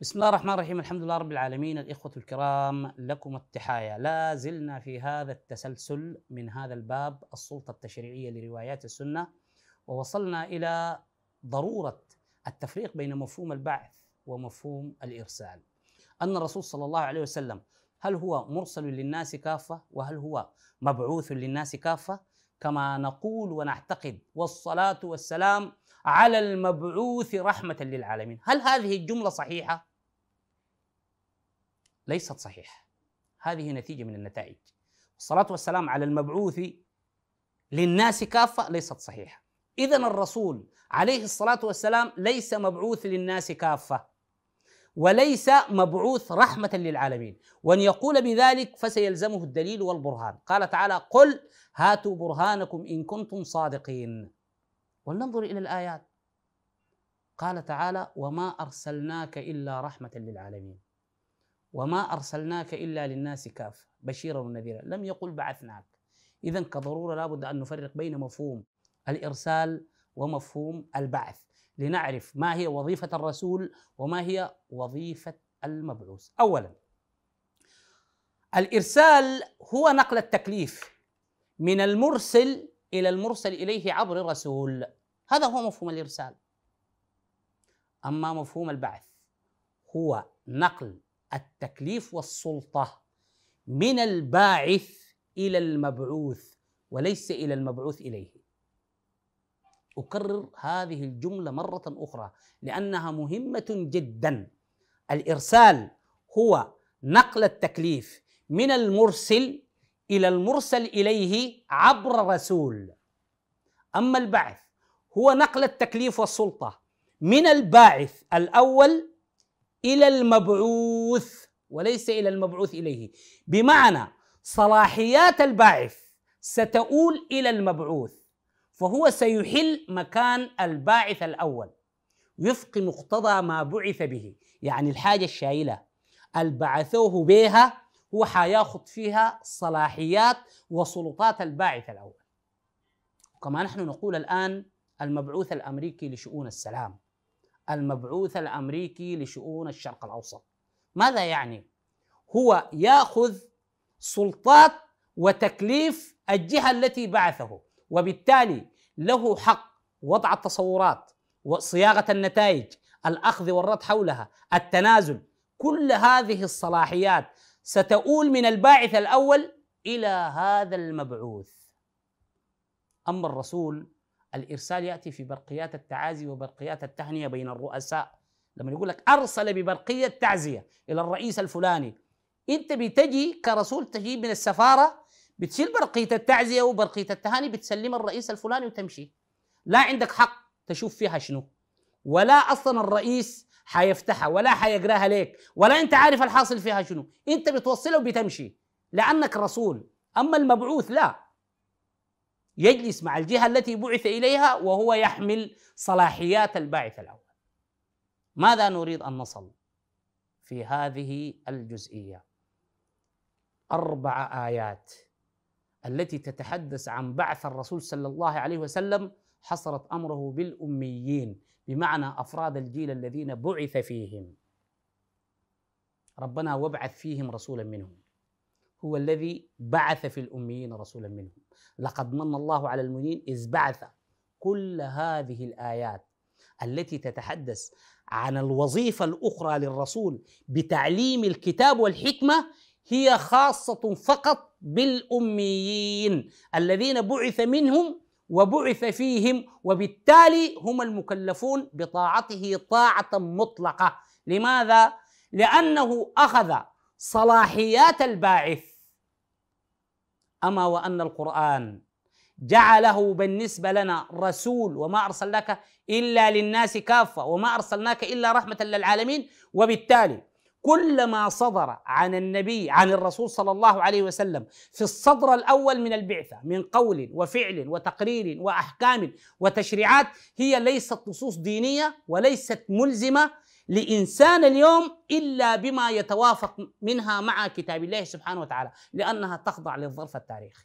بسم الله الرحمن الرحيم. الحمد لله رب العالمين. الإخوة الكرام لكم التحايا. لا زلنا في هذا التسلسل من هذا الباب السلطة التشريعية لروايات السنة ووصلنا إلى ضرورة التفريق بين مفهوم البعث ومفهوم الإرسال. أن الرسول صلى الله عليه وسلم هل هو مرسل للناس كافة؟ وهل هو مبعوث للناس كافة؟ كما نقول ونعتقد والصلاة والسلام على المبعوث رحمة للعالمين. هل هذه الجملة صحيحة؟ ليست صحيحة. هذه نتيجة من النتائج. الصلاة والسلام على المبعوث للناس كافة ليست صحيحة. إذا الرسول عليه الصلاة والسلام ليس مبعوث للناس كافة وليس مبعوث رحمة للعالمين. وأن يقول بذلك فسيلزمه الدليل والبرهان. قال تعالى قل هاتوا برهانكم إن كنتم صادقين. ولننظر إلى الآيات. قال تعالى وما أرسلناك إلا رحمة للعالمين. وما أرسلناك إلا للناس كافة. بشيرا ونذيرا. لم يقل بعثناك. إذا كضرورة لابد أن نفرق بين مفهوم الإرسال ومفهوم البعث لنعرف ما هي وظيفة الرسول وما هي وظيفة المبعوث. أولا الإرسال هو نقل التكليف من المرسل إلى المرسل إليه عبر الرسول. هذا هو مفهوم الإرسال. أما مفهوم البعث هو نقل التكليف والسلطة من الباعث إلى المبعوث وليس إلى المبعوث إليه. أكرر هذه الجملة مرة أخرى لأنها مهمة جدا. الإرسال هو نقل التكليف من المرسل إلى المرسل إليه عبر رسول. أما البعث هو نقل التكليف والسلطة من الباعث الأول إلى المبعوث وليس إلى المبعوث إليه. بمعنى صلاحيات الباعث ستؤول إلى المبعوث فهو سيحل مكان الباعث الأول. وفق مقتضى ما بعث به. يعني الحاجة الشايلة البعثوه بها هو حياخذ فيها صلاحيات وسلطات الباعث الأول. كما نحن نقول الآن المبعوث الأمريكي لشؤون السلام. المبعوث الأمريكي لشؤون الشرق الأوسط ماذا يعني؟ هو يأخذ سلطات وتكليف الجهة التي بعثه وبالتالي له حق وضع التصورات وصياغة النتائج الأخذ والرد حولها التنازل كل هذه الصلاحيات ستؤول من الباعث الأول إلى هذا المبعوث أما الرسول الإرسال يأتي في برقيات التعازي وبرقيات التهنئة بين الرؤساء. لما يقول لك أرسل ببرقية تعزيه إلى الرئيس الفلاني أنت بتجي كرسول تجيب من السفارة بتشيل برقية التعزية وبرقية التهاني بتسلمها الرئيس الفلاني وتمشي. لا عندك حق تشوف فيها شنو. ولا أصلا الرئيس حيفتحها ولا حيقراها لك ولا أنت عارف الحاصل فيها شنو. أنت بتوصلها وبتمشي لأنك رسول. أما المبعوث لا. يجلس مع الجهة التي بعث إليها وهو يحمل صلاحيات الباعث الأول. ماذا نريد أن نصل في هذه الجزئية؟ أربع آيات التي تتحدث عن بعث الرسول صلى الله عليه وسلم حصرت أمره بالأميين بمعنى أفراد الجيل الذين بعث فيهم. ربنا وابعث فيهم رسولا منهم. هو الذي بعث في الأميين رسولا منهم. لقد من الله على المؤمنين إذ بعث كل هذه الآيات التي تتحدث عن الوظيفة الأخرى للرسول بتعليم الكتاب والحكمة هي خاصة فقط بالأميين الذين بعث منهم وبعث فيهم وبالتالي هم المكلفون بطاعته طاعة مطلقة. لماذا؟ لأنه أخذ صلاحيات الباعث. أما وأن القرآن جعله بالنسبة لنا رسول وما أرسلناك إلا للناس كافة وما أرسلناك إلا رحمة للعالمين. وبالتالي كل ما صدر عن النبي عن الرسول صلى الله عليه وسلم في الصدر الأول من البعثة من قول وفعل وتقرير وأحكام وتشريعات هي ليست نصوص دينية وليست ملزمة لإنسان اليوم إلا بما يتوافق منها مع كتاب الله سبحانه وتعالى لأنها تخضع للظرف التاريخي.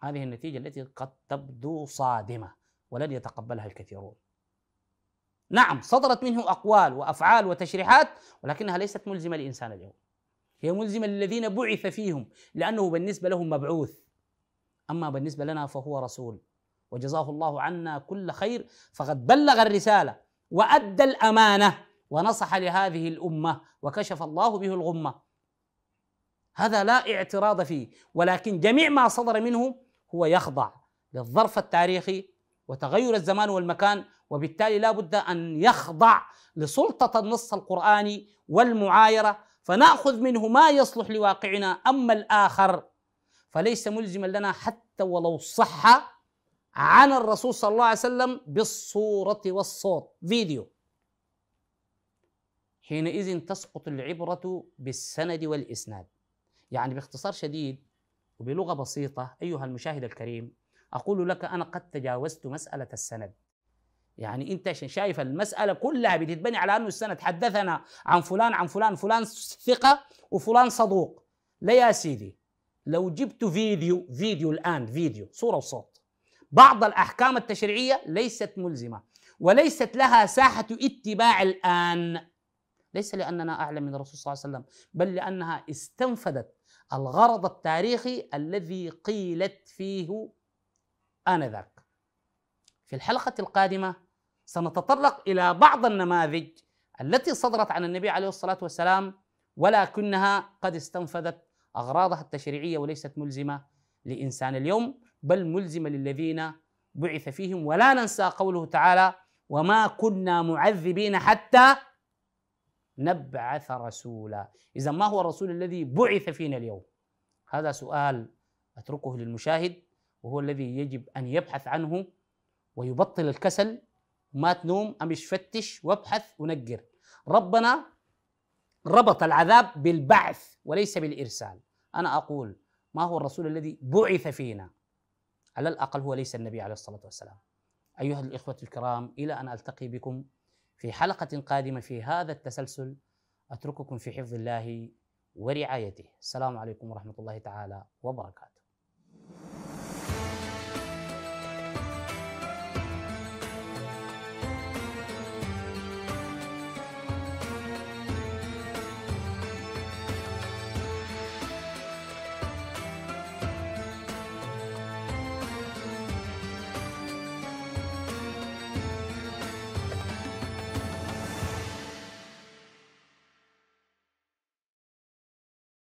هذه النتيجة التي قد تبدو صادمة ولن يتقبلها الكثيرون. نعم صدرت منه أقوال وأفعال وتشريحات ولكنها ليست ملزمة للانسان اليوم هي ملزمة للذين بعث فيهم لأنه بالنسبة لهم مبعوث أما بالنسبة لنا فهو رسول وجزاه الله عنا كل خير فقد بلغ الرسالة وأدى الأمانة ونصح لهذه الأمة وكشف الله به الغمة. هذا لا اعتراض فيه ولكن جميع ما صدر منه هو يخضع للظرف التاريخي وتغير الزمان والمكان وبالتالي لا بد أن يخضع لسلطة النص القرآني والمعايرة فنأخذ منه ما يصلح لواقعنا. أما الآخر فليس ملزما لنا حتى ولو صح عن الرسول صلى الله عليه وسلم بالصورة والصوت. فيديو. حينئذ تسقط العبرة بالسند والإسناد. يعني باختصار شديد وبلغة بسيطة أيها المشاهد الكريم أقول لك أنا قد تجاوزت مسألة السند. يعني أنت شايف المسألة كلها بتتبني على أنه السند. حدثنا عن فلان عن فلان فلان ثقة وفلان صدوق. لا يا سيدي لو جبت فيديو فيديو الآن فيديو صورة وصوت. بعض الأحكام التشريعية ليست ملزمة وليست لها ساحة اتباع الآن. ليس لأننا أعلم من الرسول صلى الله عليه وسلم بل لأنها استنفذت الغرض التاريخي الذي قيلت فيه آنذاك. في الحلقة القادمة سنتطرق إلى بعض النماذج التي صدرت عن النبي عليه الصلاة والسلام ولكنها قد استنفذت أغراضها التشريعية وليست ملزمة لإنسان اليوم. بل ملزمة للذين بعث فيهم. ولا ننسى قوله تعالى وما كنا معذبين حتى نبعث رسولا. إذا ما هو الرسول الذي بعث فينا اليوم؟ هذا سؤال أتركه للمشاهد وهو الذي يجب أن يبحث عنه ويبطل الكسل. ما تنوم أمش فتش وابحث ونقر ربنا ربط العذاب بالبعث وليس بالإرسال. أنا أقول ما هو الرسول الذي بعث فينا؟ على الأقل هو ليس النبي عليه الصلاة والسلام. أيها الإخوة الكرام إلى أن ألتقي بكم في حلقة قادمة في هذا التسلسل. أترككم في حفظ الله ورعايته. السلام عليكم ورحمة الله تعالى وبركاته.